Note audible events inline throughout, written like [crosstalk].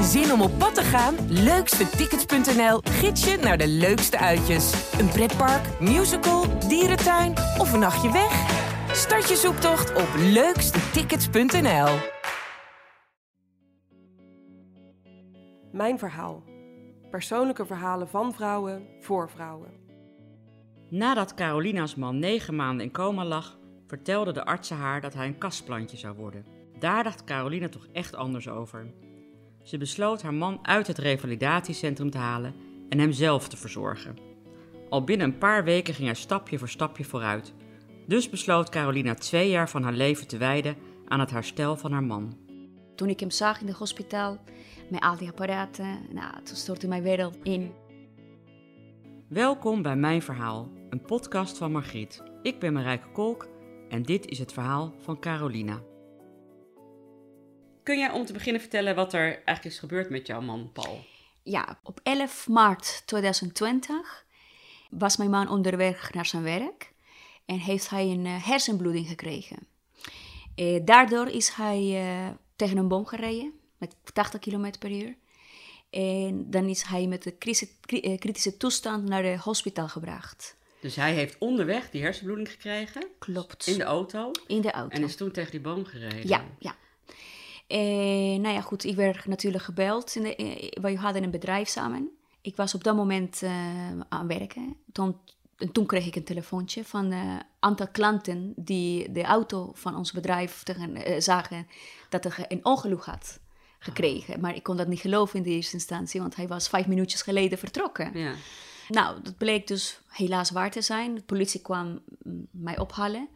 Zin om op pad te gaan? Leukstetickets.nl gids je naar de leukste uitjes. Een pretpark, musical, dierentuin of een nachtje weg? Start je zoektocht op leukstetickets.nl. Mijn verhaal. Persoonlijke verhalen van vrouwen voor vrouwen. Nadat Carolina's man negen maanden in coma lag, vertelden de artsen haar dat hij een kastplantje zou worden. Daar dacht Carolina toch echt anders over. Ze besloot haar man uit het revalidatiecentrum te halen en hem zelf te verzorgen. Al binnen een paar weken ging hij stapje voor stapje vooruit. Dus besloot Carolina twee jaar van haar leven te wijden aan het herstel van haar man. Toen ik hem zag in het hospitaal, met al die apparaten, nou, toen stortte mijn wereld in. Welkom bij Mijn Verhaal, een podcast van Margriet. Ik ben Marijke Kolk en dit is het verhaal van Carolina. Kun jij om te beginnen vertellen wat er eigenlijk is gebeurd met jouw man Paul? Ja, op 11 maart 2020 was mijn man onderweg naar zijn werk en heeft hij een eh, hersenbloeding gekregen. Eh, daardoor is hij eh, tegen een boom gereden met 80 km per uur. En dan is hij met de kritische, toestand naar de hospitaal gebracht. Dus hij heeft onderweg die hersenbloeding gekregen Klopt. in de auto In de auto. en is toen tegen die boom gereden. Ja, ja. En nou ja, goed, ik werd natuurlijk gebeld. In de, eh, wij hadden een bedrijf samen. Ik was op dat moment eh, aan het werken. Toen, en toen kreeg ik een telefoontje van een aantal klanten die de auto van ons bedrijf tegen, eh, zagen dat er een ongeluk had gekregen. Maar ik kon dat niet geloven in de eerste instantie, want hij was vijf minuutjes geleden vertrokken. Ja. Nou, dat bleek dus helaas waar te zijn. De politie kwam mm, mij ophalen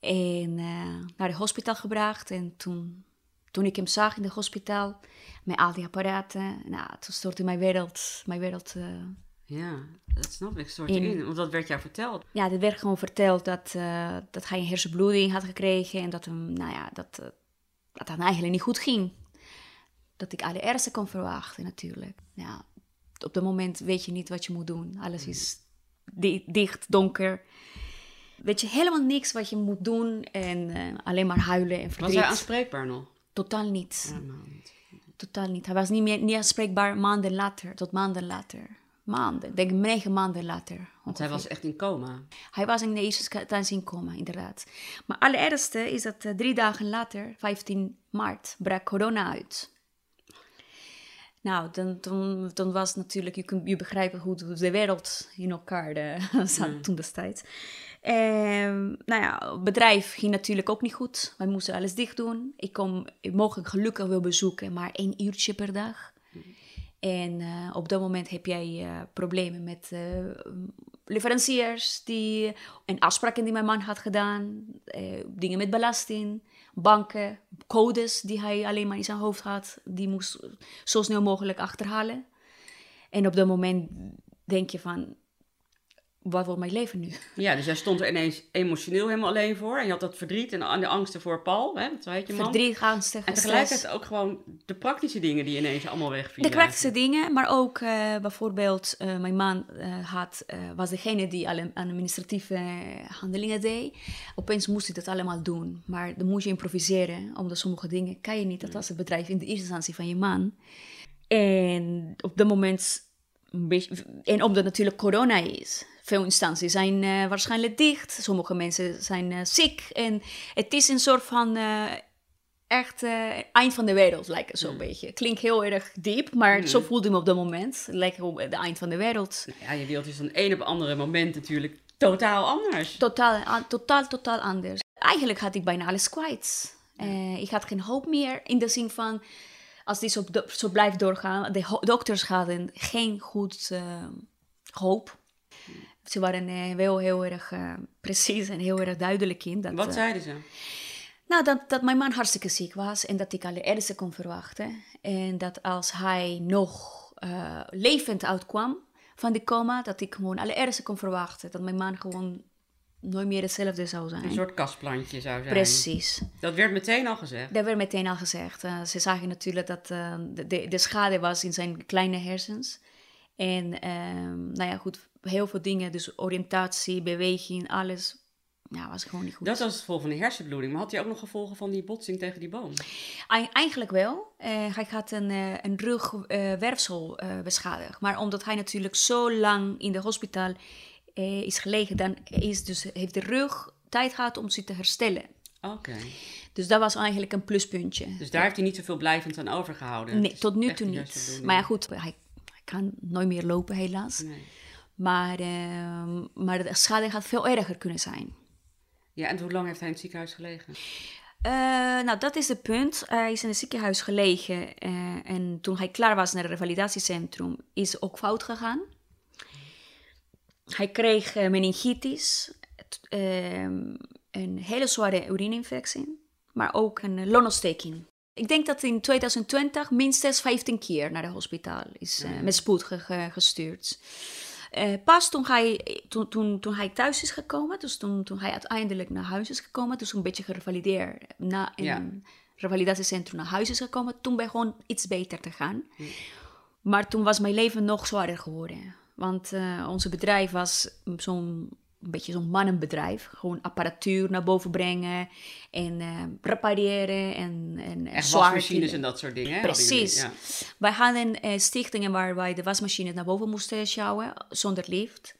en eh, naar het hospitaal gebracht. En toen, toen ik hem zag in het hospitaal met al die apparaten, nou, toen stortte mijn wereld, mijn wereld eh, ja, dat snap ik. Soort In- in. Want dat werd jou verteld. ja, er werd gewoon verteld dat, eh, dat hij een hersenbloeding had gekregen en dat hem, nou ja, dat, eh, dat het eigenlijk niet goed ging. Dat ik alle ergste kon verwachten natuurlijk. Ja, op dat moment weet je niet wat je moet doen. Alles is di- dicht, donker. Weet je helemaal niks wat je moet doen en alleen maar huilen en Was verdriet. hij aanspreekbaar nog? Totaal niet. Helemaal niet. Totaal niet. Hij was niet meer niet aanspreekbaar maanden later, tot maanden later. Maanden, ik denk negen maanden later. Want hij was echt in coma. Hij was in de eerste instantie in coma, inderdaad. Maar allerergste is dat eh, drie dagen later, 15 maart, brak corona uit. Nou, dan, toen, toen was natuurlijk, je kunt je begrijpen hoe de wereld in elkaar eh, [laughs] zat toen destijds. Ehm, nou ja, het bedrijf ging natuurlijk ook niet goed. Wij moesten alles dicht doen. Ik kon mogelijk gelukkig wel bezoeken, maar één uurtje per dag. En eh, op dat moment heb jij eh, problemen met eh, leveranciers die, en afspraken die mijn man had gedaan, dingen met belasting, banken, codes die hij alleen maar in zijn hoofd had, die moest zo snel mogelijk achterhalen. En op dat moment denk je van, wat wordt mijn leven nu? [laughs] Ja, dus jij stond er ineens emotioneel helemaal alleen voor. En je had dat verdriet en de angsten voor Paul, hè? Zo heet je man. Verdriet, angst, En stress. tegelijkertijd ook gewoon de praktische dingen die ineens allemaal wegvielen. De praktische dingen, maar ook eh, bijvoorbeeld eh, mijn man eh, had, was degene die alle administratieve handelingen deed. Opeens moest hij dat allemaal doen, maar dan moest je improviseren, omdat sommige dingen kan je niet. Dat was het bedrijf in de eerste instantie van je man. En op dat moment, een beetje, en omdat natuurlijk corona is, veel instanties zijn eh, waarschijnlijk dicht, sommige mensen zijn eh, ziek en het is een soort van... eh, echt eind van de wereld, lijkt het zo'n beetje. Klinkt heel erg diep, maar zo voelde ik me op dat moment. Lijkt op het eind van de wereld. Nou ja, je wereld is van een op andere moment natuurlijk totaal anders. Totaal, totaal, totaal anders. Eigenlijk had ik bijna alles kwijt. Ik had geen hoop meer in de zin van, als dit zo, zo blijft doorgaan, de dokters hadden geen goed hoop. Ze waren wel heel erg eh, precies en heel erg duidelijk in. Dat, Wat eh, zeiden ze? Nou, dat, dat mijn man hartstikke ziek was en dat ik alle ergste kon verwachten. En dat als hij nog eh, levend uitkwam van die coma, dat ik gewoon alle ergste kon verwachten. Dat mijn man gewoon nooit meer hetzelfde zou zijn. Een soort kastplantje zou zijn. Precies. Dat werd meteen al gezegd. Dat werd meteen al gezegd. Ze zagen natuurlijk dat de, de, de schade was in zijn kleine hersens. En ehm, nou ja, goed, heel veel dingen, dus oriëntatie, beweging, alles ja, was gewoon niet goed. Dat was het gevolg van die hersenbloeding. Maar had hij ook nog gevolgen van die botsing tegen die boom? Ei- Eigenlijk wel. Eh, hij had een, eh, een rugwerfsel eh beschadigd. Maar omdat hij natuurlijk zo lang in de hospitaal is gelegen, dan is dus, heeft de rug tijd gehad om zich te herstellen. Oké. Dus dat was eigenlijk een pluspuntje. Dus daar heeft hij niet zoveel blijvend aan overgehouden? Nee, tot nu toe niet. Maar ja, goed, hij, hij kan nooit meer lopen, helaas. Nee. Maar, eh, maar de schade had veel erger kunnen zijn. Ja, en hoe lang heeft hij in het ziekenhuis gelegen? Eh, nou, dat is het punt. Hij is in het ziekenhuis gelegen eh, en toen hij klaar was naar het revalidatiecentrum, is ook fout gegaan. Hij kreeg eh, meningitis, ehm, een hele zware urineinfectie, maar ook een longontsteking. Ik denk dat in 2020 minstens 15 keer naar het hospitaal is met spoed ge- ge- gestuurd. Eh, pas toen hij, toen, toen, toen hij thuis is gekomen, dus toen, toen hij uiteindelijk naar huis is gekomen, dus een beetje gerevalideerd na een Ja. revalidatiecentrum naar huis is gekomen, toen begon iets beter te gaan. Maar toen was mijn leven nog zwaarder geworden. Want eh ons bedrijf was zo'n een beetje zo'n mannenbedrijf. Gewoon apparatuur naar boven brengen en eh, repareren en, en Echt wasmachines en dat soort dingen, Precies. jullie? Ja. Wij hadden eh, stichtingen waar wij de wasmachines naar boven moesten sjouwen, zonder lift.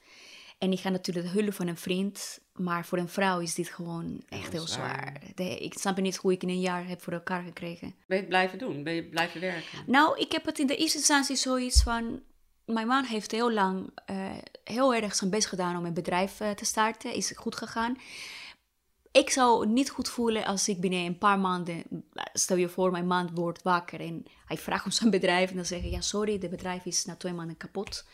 En ik ga natuurlijk de hulp van een vriend. Maar voor een vrouw is dit gewoon echt heel zwaar. zwaar. De- ik snap niet hoe ik in een jaar heb voor elkaar gekregen. Ben je het blijven doen? Ben je blijven werken? Nou, ik heb het in de eerste instantie zoiets van... Mijn man heeft heel lang eh, heel erg zijn best gedaan om een bedrijf eh, te starten. Is goed gegaan. Ik zou niet goed voelen als ik binnen een paar maanden... Stel je voor, mijn man wordt wakker en hij vraagt om zijn bedrijf. En dan zeggen ja, sorry, het bedrijf is na twee maanden kapot.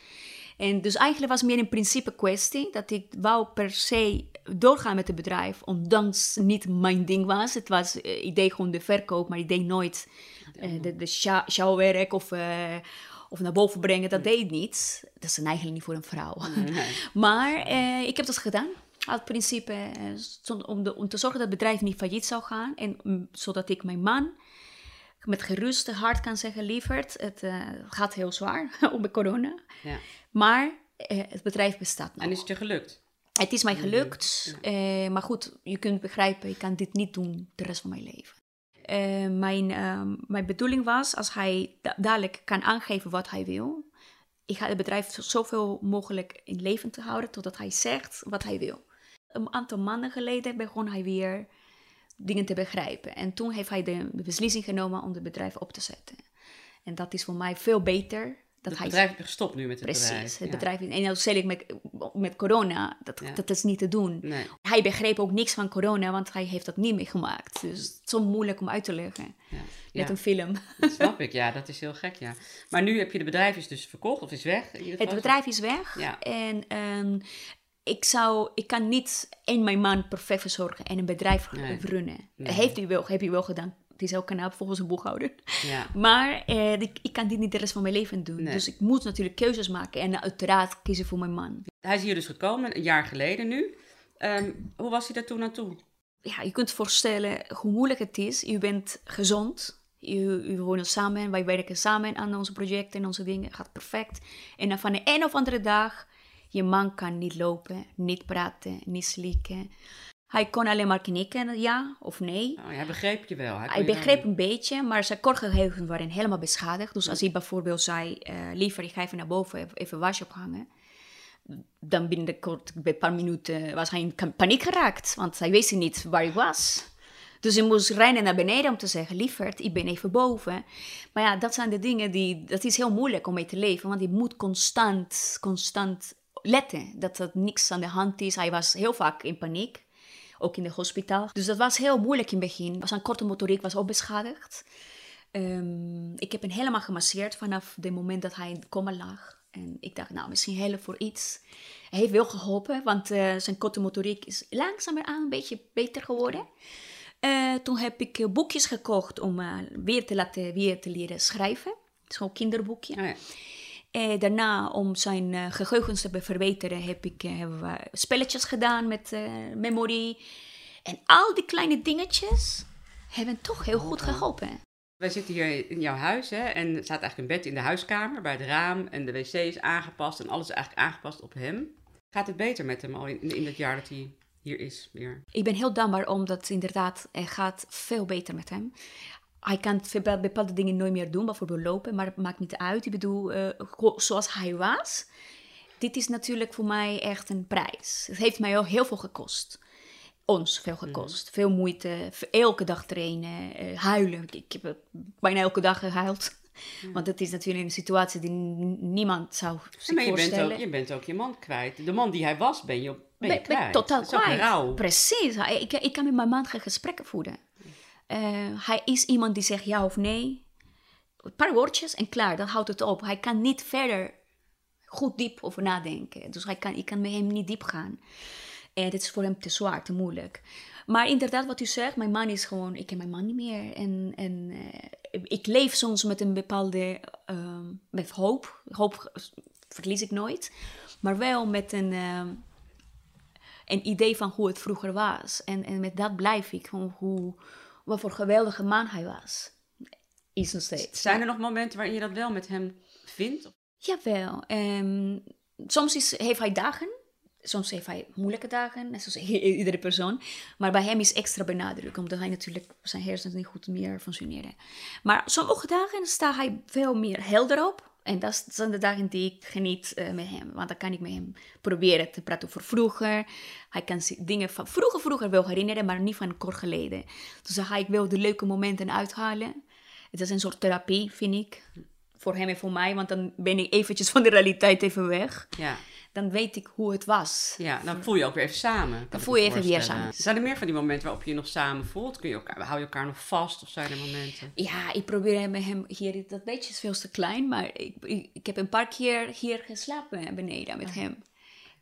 En dus eigenlijk was het meer een principe kwestie. Dat ik wou per se doorgaan met het bedrijf. Ondanks het niet mijn ding was. Het was eh, ik deed gewoon de verkoop, maar ik deed nooit eh, de, de sjouwwerk of, eh, of naar boven brengen. Dat deed niet. Dat is eigenlijk niet voor een vrouw. [laughs] maar eh, ik heb dat gedaan. Uit principe eh, om, de, om te zorgen dat het bedrijf niet failliet zou gaan. En mm, zodat ik mijn man met geruste hart kan zeggen, lieverd, het eh, gaat heel zwaar [laughs] onder corona. Ja. Maar eh, het bedrijf bestaat nog. En is het je gelukt? Het is mij gelukt, eh, maar goed, je kunt begrijpen, ik kan dit niet doen de rest van mijn leven. Eh, mijn, ehm, mijn bedoeling was, als hij da- dadelijk kan aangeven wat hij wil, ik ga het bedrijf zo- zoveel mogelijk in leven te houden totdat hij zegt wat hij wil. Een aantal maanden geleden begon hij weer dingen te begrijpen. En toen heeft hij de beslissing genomen om het bedrijf op te zetten. En dat is voor mij veel beter. Dat Het bedrijf je gestopt nu met het Precies, bedrijf. het Ja. bedrijf. En nou zeg ik met, met corona, dat, Ja. dat is niet te doen. Nee. Hij begreep ook niks van corona, want hij heeft dat niet meegemaakt. Dus het is zo moeilijk om uit te leggen. Ja. Met een film. dat snap [laughs] ik. Ja, dat is heel gek, ja. Maar nu heb je de bedrijf is dus verkocht of is weg? in Het bedrijf is weg. Ja. En ehm, ik, zou, ik kan niet één mijn man perfect verzorgen en een bedrijf Nee. runnen. Nee. Heeft hij wel, heb hij wel gedaan. Het is heel knap volgens een boekhouder. Ja. [laughs] Maar eh, ik, ik kan dit niet de rest van mijn leven doen. Nee. Dus ik moet natuurlijk keuzes maken. En uiteraard kiezen voor mijn man. Hij is hier dus gekomen, een jaar geleden nu. Ehm, hoe was hij daar toen naartoe? ja, je kunt voorstellen hoe moeilijk het is. Je bent gezond. Je, we wonen samen. Wij werken samen aan onze projecten en onze dingen. gaat perfect. En dan van de een of andere dag... Je man kan niet lopen, niet praten, niet slikken. Hij kon alleen maar knikken, ja of nee. Oh, hij begreep je wel. Hij, begreep een beetje, maar zijn kortgeheugen waren helemaal beschadigd. Dus als hij bijvoorbeeld zei, eh, liever ik ga even naar boven, even, wasje ophangen. Dan binnen de kort, bij een paar minuten was hij in paniek geraakt, want hij wist niet waar hij was. Dus hij moest rennen naar beneden om te zeggen, lieverd, ik ben even boven. Maar ja, dat zijn de dingen die, dat is heel moeilijk om mee te leven, want je moet constant, constant letten dat er niks aan de hand is. Hij was heel vaak in paniek ook in de hospitaal. Dus dat was heel moeilijk in het begin. Zijn korte motoriek was ook beschadigd. Ehm, ik heb hem helemaal gemasseerd vanaf het moment dat hij in de coma lag. En ik dacht, nou, misschien helpen voor iets. Hij heeft wel geholpen, want eh, zijn korte motoriek is langzamerhand een beetje beter geworden. Eh, toen heb ik eh, boekjes gekocht om weer, te laten, weer te leren schrijven. Zo'n kinderboekje. Oh ja. Eh, daarna, om zijn eh, geheugens te verbeteren, heb ik, eh, hebben we spelletjes gedaan met eh, memory. En al die kleine dingetjes hebben toch heel goed geholpen. Wij zitten hier in jouw huis hè, en er staat eigenlijk een bed in de huiskamer bij het raam. En de wc is aangepast en alles is eigenlijk aangepast op hem. Gaat het beter met hem al in, in dat jaar dat hij hier is weer. Ik ben heel dankbaar omdat inderdaad, het gaat veel beter met hem. Hij kan bepa- bepaalde dingen nooit meer doen, bijvoorbeeld lopen, maar het maakt niet uit. Ik bedoel, eh, zoals hij was, dit is natuurlijk voor mij echt een prijs. Het heeft mij ook heel veel gekost. Ons veel gekost. Veel moeite, elke dag trainen, eh, huilen. Ik, heb bijna elke dag gehuild. Want het is natuurlijk een situatie die niemand zou zich maar je bent, voorstellen. ook, je bent ook je man kwijt. De man die hij was, ben je, ben je Ben- ben totaal Dat kwijt. rauw. Precies. Ik, ik kan met mijn man geen gesprekken voeren. Eh, hij is iemand die zegt ja of nee. Een paar woordjes en klaar, dan houdt het op. Hij kan niet verder goed diep over nadenken. Dus hij kan, ik kan met hem niet diep gaan. En dit is voor hem te zwaar, te moeilijk. Maar inderdaad, wat u zegt, mijn man is gewoon, ik ken mijn man niet meer. En, en eh, ik leef soms met een bepaalde, ehm, met hoop. Hoop verlies ik nooit. Maar wel met een, ehm, een idee van hoe het vroeger was. En, en met dat blijf ik. Gewoon hoe, wat voor geweldige man hij was. Is nog steeds. Zijn er nog momenten waarin je dat wel met hem vindt? Jawel. ehm, soms is, heeft hij dagen. Soms heeft hij moeilijke dagen. Net zoals [laughs] iedere persoon. Maar bij hem is extra benadrukt. Omdat hij natuurlijk zijn hersens niet goed meer functioneren. Maar sommige dagen staat hij veel meer helder op. En dat zijn de dagen die ik geniet eh, met hem. Want dan kan ik met hem proberen te praten over vroeger. Hij kan dingen van vroeger, vroeger wel herinneren, maar niet van kort geleden. Dus dan ga ik wel de leuke momenten uithalen. Het is een soort therapie, vind ik. Voor hem en voor mij, want dan ben ik eventjes van de realiteit even weg. Ja. Dan weet ik hoe het was. ja, dan voel je ook weer even samen. ik voel je even weer samen. Zijn er meer van die momenten waarop je je nog samen voelt? Kun je elkaar, hou je elkaar nog vast of zijn er momenten? Ja, ik probeer met hem hier, dat beetje is veel te klein, maar ik, ik, ik heb een paar keer hier geslapen beneden met hem.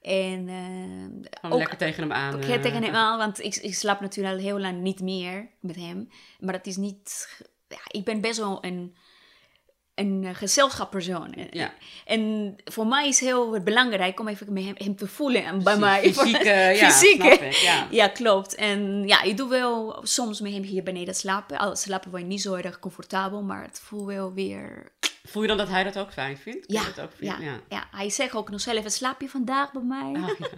En eh, ook lekker tegen hem aan. Eh, ga tegen hem aan, want ik, ik slaap natuurlijk al heel lang niet meer met hem. Maar het is niet... Ja, ik ben best wel een, een eh, gezelschappersoon. Ja. En voor mij is heel belangrijk om even met hem, hem te voelen en bij mij. [laughs] fysiek, ja, Fysiek, ik, ja. ja, klopt. En ja, ik doe wel soms met hem hier beneden slapen. Al slapen we niet zo erg comfortabel, maar het voelt wel weer... Voel je dan dat hij dat ook fijn vindt? Ja, dat ook ja, hij zegt ook nog zelf, even slaap je vandaag bij mij? Ah. [laughs]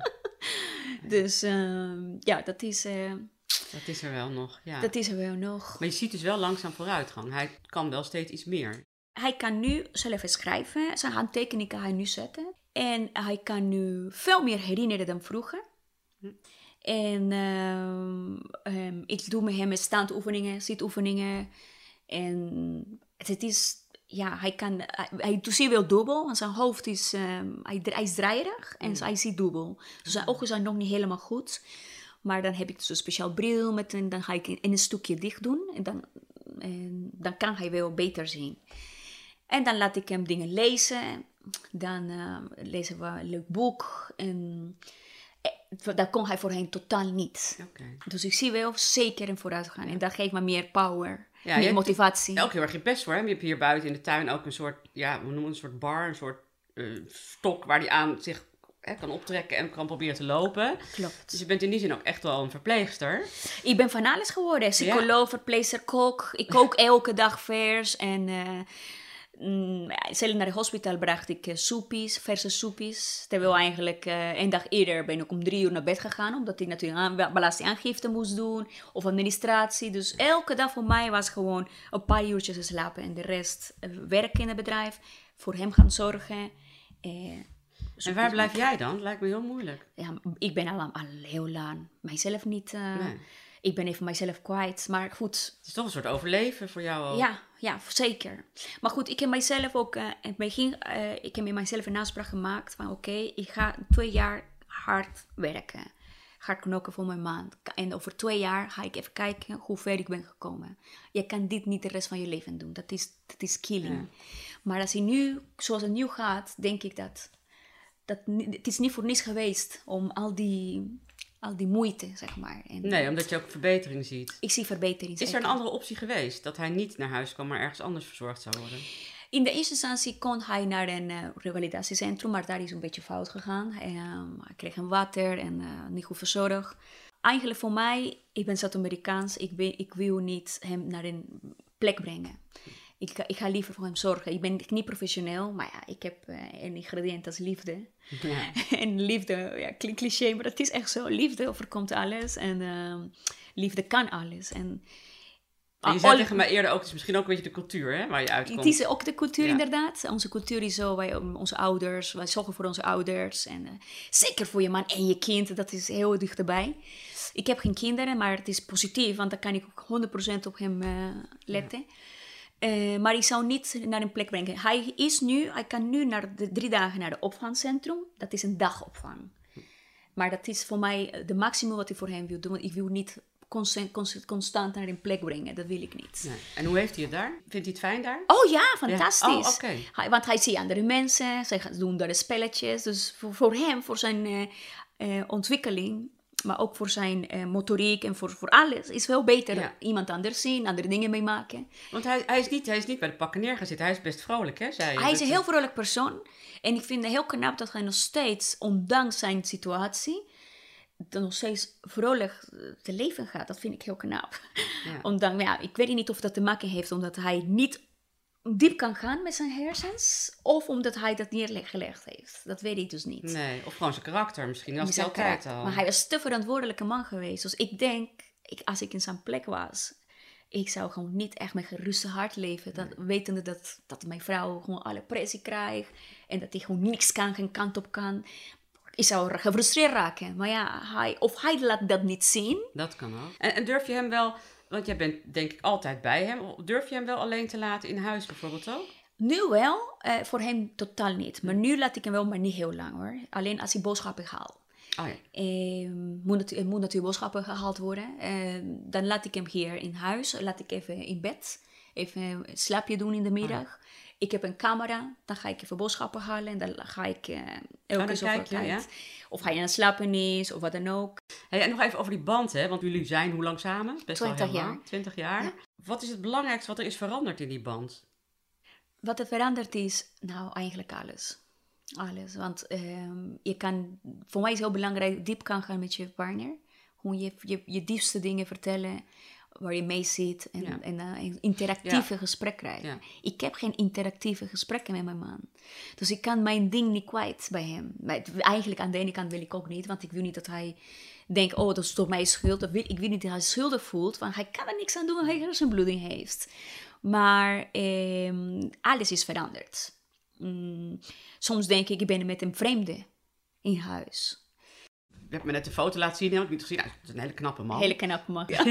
Dus ehm, ja, dat is, eh, Dat is er wel nog, ja. dat is er wel nog. Maar je ziet dus wel langzaam vooruitgang. Hij kan wel steeds iets meer. Hij kan nu zelf schrijven, zijn handtekeningen kan hij nu zetten. En hij kan nu veel meer herinneren dan vroeger. En ehm, ehm, ik doe met hem standoefeningen, zitoefeningen. En het, is, ja, hij kan, hij, hij ziet wel dubbel, want zijn hoofd is, ehm, hij, hij is draaierig en hij ziet dubbel. Dus zijn ogen zijn nog niet helemaal goed. Maar dan heb ik dus een speciaal bril met een, dan ga ik in, in een stukje dicht doen. En dan, en dan kan hij wel beter zien. En dan laat ik hem dingen lezen. Dan eh, lezen we een leuk boek. En eh, dat kon hij voorheen totaal niet. Oké. Dus ik zie wel zeker een vooruitgang. En dat geeft me meer power, Ja, meer motivatie. Ook heel erg je best voor hem. Je hebt hier buiten in de tuin ook een soort, ja, we noemen het een soort bar, een soort eh, stok waar hij aan zich hè, kan optrekken en kan proberen te lopen. Klopt. Dus je bent in die zin ook echt wel een verpleegster. Ik ben van alles geworden. Psycholoog, verpleegster, kok. Ik kook [laughs] elke dag vers. En mm, naar het hospitaal bracht ik eh, soepies, verse soepies. Terwijl eigenlijk eh een dag eerder ben ik om drie uur naar bed gegaan. Omdat ik natuurlijk aan, belastingaangifte moest doen. Of administratie. Dus elke dag voor mij was gewoon een paar uurtjes slapen. En de rest eh, werken in het bedrijf. Voor hem gaan zorgen. En waar blijf jij dan? Lijkt me heel moeilijk. ja, ik ben al, al heel lang mijzelf niet. Nee. Ik ben even mijzelf kwijt. Maar goed, Het is toch een soort overleven voor jou ja, ja, zeker. Maar goed, ik heb mijzelf ook. eh, in begin, eh, ik heb met mijzelf een afspraak gemaakt van: oké, ik ga twee jaar hard werken. Hard knokken voor mijn man. En over twee jaar ga ik even kijken hoe ver ik ben gekomen. Je kan dit niet de rest van je leven doen. Dat is, dat is killing. Maar als je nu, zoals het nu gaat, denk ik dat, dat het is niet voor niets geweest om al die, al die moeite, zeg maar. En Nee, omdat je ook verbetering ziet. Ik zie verbetering. Is er een andere optie geweest? Dat hij niet naar huis kwam, maar ergens anders verzorgd zou worden? In de eerste instantie kon hij naar een eh, revalidatiecentrum, maar daar is een beetje fout gegaan. Ehm, hij kreeg een water en eh, niet goed verzorgd. Eigenlijk voor mij, ik ben Zuid-Amerikaans, ik, ben- ik wil niet hem naar een plek brengen. Ik, ga- ik ga liever voor hem zorgen. Ik ben niet professioneel, maar ja, ik heb eh, een ingrediënt als liefde. Ja. [laughs] en liefde, ja, klinkt cliché, maar het is echt zo. Liefde overkomt alles en ehm, liefde kan alles. En, En je zei al- tegen mij eerder ook, het is misschien ook een beetje de cultuur hè, waar je uitkomt. het is ook de cultuur Ja. inderdaad. Onze cultuur is zo, wij, onze ouders, wij zorgen voor onze ouders. En eh, zeker voor je man en je kind, dat is heel dichterbij. Ik heb geen kinderen, maar het is positief, want dan kan ik ook 100% op hem eh, letten. Eh, maar ik zou niet naar een plek brengen. Hij is nu, hij kan nu naar de drie dagen naar de opvangcentrum. Dat is een dagopvang. Maar dat is voor mij de maximum wat ik voor hem wil doen. Want ik wil niet constant, constant, constant naar een plek brengen. Dat wil ik niet. Nee. En hoe heeft hij het daar? Vindt hij het fijn daar? Oh ja, fantastisch. Oh, oké. Hij- want hij ziet andere mensen, zij gaan- doen daar spelletjes. Dus voor, voor hem, voor zijn eh, eh, ontwikkeling, maar ook voor zijn eh, motoriek en voor, voor alles, is wel beter Ja. iemand anders zien, andere dingen meemaken. Want hij, hij, is niet, hij is niet bij de pakken neer gaan zitten. Hij is best vrolijk, hè, zei. Hij is een heel vrolijk persoon. En ik vind het heel knap dat hij nog steeds, ondanks zijn situatie, er nog steeds vrolijk eh, te leven gaat. Dat vind ik heel knap. Ja. Ondanks, ja, ik weet niet of dat te maken heeft omdat hij niet diep kan gaan met zijn hersens, of omdat hij dat neergelegd heeft. Dat weet ik dus niet. Nee, of gewoon zijn karakter misschien. Dat was altijd al. Maar hij was te verantwoordelijke man geweest. Dus ik denk, ik, als ik in zijn plek was, ik zou gewoon niet echt met geruste hart leven. Dat, Wetende dat, dat mijn vrouw gewoon alle pressie krijgt en dat hij gewoon niks kan, geen kant op kan. Ik zou gefrustreerd raken. Maar ja, hij, of hij laat dat niet zien. Dat kan ook. En, en durf je hem wel, want jij bent denk ik altijd bij hem. Durf je hem wel alleen te laten in huis bijvoorbeeld ook? Nu wel, eh, voor hem totaal niet. Maar nu laat ik hem wel, maar niet heel lang hoor. Alleen als hij boodschappen haalt. Oh ja. Eh, moet, er moet natuurlijk boodschappen gehaald worden. Eh, dan laat ik hem hier in huis. Laat ik even in bed. Even een slaapje doen in de middag. Ik heb een camera. Dan ga ik even boodschappen halen. En dan ga ik eh elke dan zoveel je, tijd. ja? Of hij aan het slapen is. Of wat dan ook. Hey, en nog even over die band, hè? Want jullie zijn hoe lang samen? Best wel 20 heel jaar. lang. 20 jaar. Ja. Wat is het belangrijkste wat er is veranderd in die band? Wat er veranderd is, nou eigenlijk alles. Alles. Want ehm, je kan, voor mij is het heel belangrijk, diep kan gaan met je partner. Gewoon je, je, je diepste dingen vertellen, waar je mee zit. En, Ja. en eh, een interactieve gesprek krijgen. Ja. Ik heb geen interactieve gesprekken met mijn man. Dus ik kan mijn ding niet kwijt bij hem. Maar het- eigenlijk aan de ene kant wil ik ook niet, want ik wil niet dat hij denkt, oh, dat is toch mijn schuld. Ik wil niet dat hij schuldig voelt, want hij kan er niks aan doen als hij hersenbloeding heeft. Maar ehm, alles is veranderd. Mm, soms denk ik, ik ben met een vreemde in huis. Je hebt me net de foto laten zien, heb ik niet gezien. Nou, het is een hele knappe man. Hele knap man. [laughs] Ja.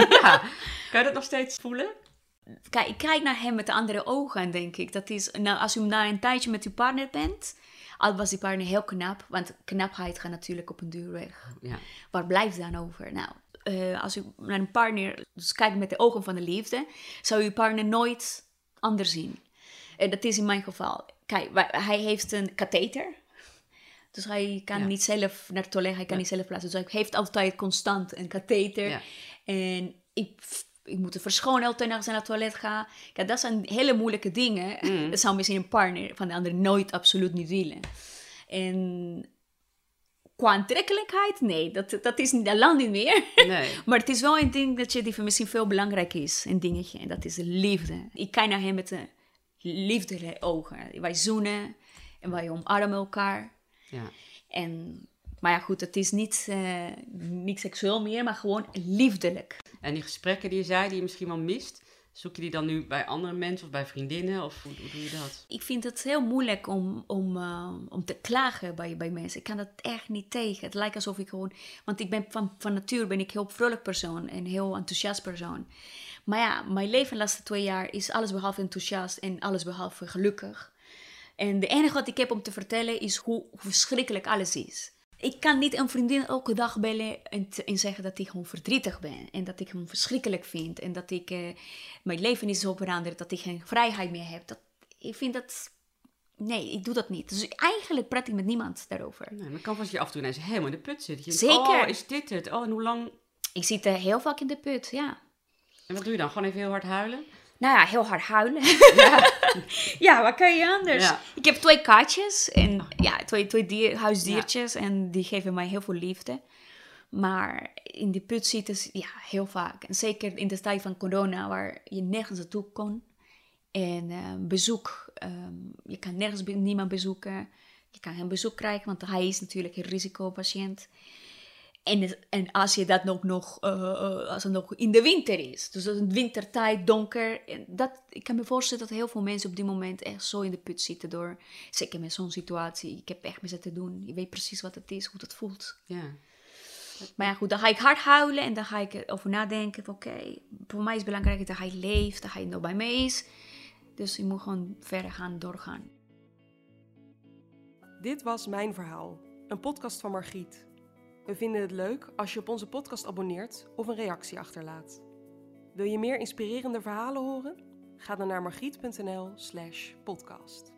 Kan je dat nog steeds voelen? Kijk, ik kijk naar hem met andere ogen, denk ik. Dat is, nou, als u na een tijdje met uw partner bent, al was die partner heel knap, want knapheid gaat natuurlijk op een duur weg. Ja. Waar blijft dan over? Nou, eh, als u naar een partner dus kijkt met de ogen van de liefde, zou uw partner nooit anders zien. En dat is in mijn geval. Kijk, hij heeft een katheter. Dus hij kan Ja. niet zelf naar het toilet, hij kan niet zelf plaatsen. Dus hij heeft altijd constant een katheter. Ja. En ik, ik moet verschonen altijd als ik naar het toilet ga. Kijk, dat zijn hele moeilijke dingen. Mm. Dat zou misschien een partner van de ander nooit absoluut niet willen. En qua aantrekkelijkheid, nee, dat, dat is niet, dat land niet meer. Nee. [laughs] Maar het is wel een ding dat je die voor misschien veel belangrijk is. Een dingetje. En dat is de liefde. Ik kijk naar hem met de liefde ogen. Wij zoenen en wij omarmen elkaar. Ja. En, maar ja, goed, het is niet, eh, niet seksueel meer, maar gewoon liefdelijk. En die gesprekken die je zei, die je misschien wel mist, zoek je die dan nu bij andere mensen of bij vriendinnen? Of hoe, hoe doe je dat? Ik vind het heel moeilijk om, om, eh, om te klagen bij, bij mensen. Ik kan dat echt niet tegen. Het lijkt alsof ik gewoon... Want ik ben van, van natuur ben ik een heel vrolijk persoon en heel enthousiast persoon. Maar ja, mijn leven de laatste twee jaar is alles behalve enthousiast en alles behalve gelukkig. En de enige wat ik heb om te vertellen is hoe, verschrikkelijk alles is. Ik kan niet een vriendin elke dag bellen en, te- en zeggen dat ik gewoon verdrietig ben. En dat ik hem verschrikkelijk vind. En dat ik, eh, mijn leven is zo veranderd, dat ik geen vrijheid meer heb. Dat, ik vind dat... Nee, ik doe dat niet. Dus eigenlijk praat ik met niemand daarover. Nee, maar het kan vast je af en toe ineens helemaal in de put zitten. Je Zeker. Denkt, oh, is dit het? Oh, en hoe lang? Ik zit eh, heel vaak in de put, ja. En wat doe je dan? Gewoon even heel hard huilen? Nou ja, heel hard huilen. [laughs] Ja, wat kan je anders? Ja. Ik heb twee katjes en ja, twee, twee dier, huisdiertjes en die geven mij heel veel liefde. Maar in die put zitten ja, heel vaak. En zeker in de tijd van corona, waar je nergens naartoe kon. En uh, bezoek, um, je kan nergens niemand bezoeken. Je kan geen bezoek krijgen, want hij is natuurlijk een risicopatiënt. En, en als je dat nog, nog, uh, als het nog in de winter is, dus de wintertijd donker, en dat, ik kan me voorstellen dat heel veel mensen op dit moment echt zo in de put zitten door, zeker met zo'n situatie, ik heb echt met te doen, je weet precies wat het is, hoe het voelt. Ja. Maar ja, goed, dan ga ik hard huilen en dan ga ik erover nadenken van oké, voor mij is het belangrijk dat hij leeft, dat hij nog bij mij is. Dus je moet gewoon verder gaan, doorgaan. Dit was Mijn Verhaal, een podcast van Margriet. We vinden het leuk als je op onze podcast abonneert of een reactie achterlaat. Wil je meer inspirerende verhalen horen? Ga dan naar margriet.nl/podcast.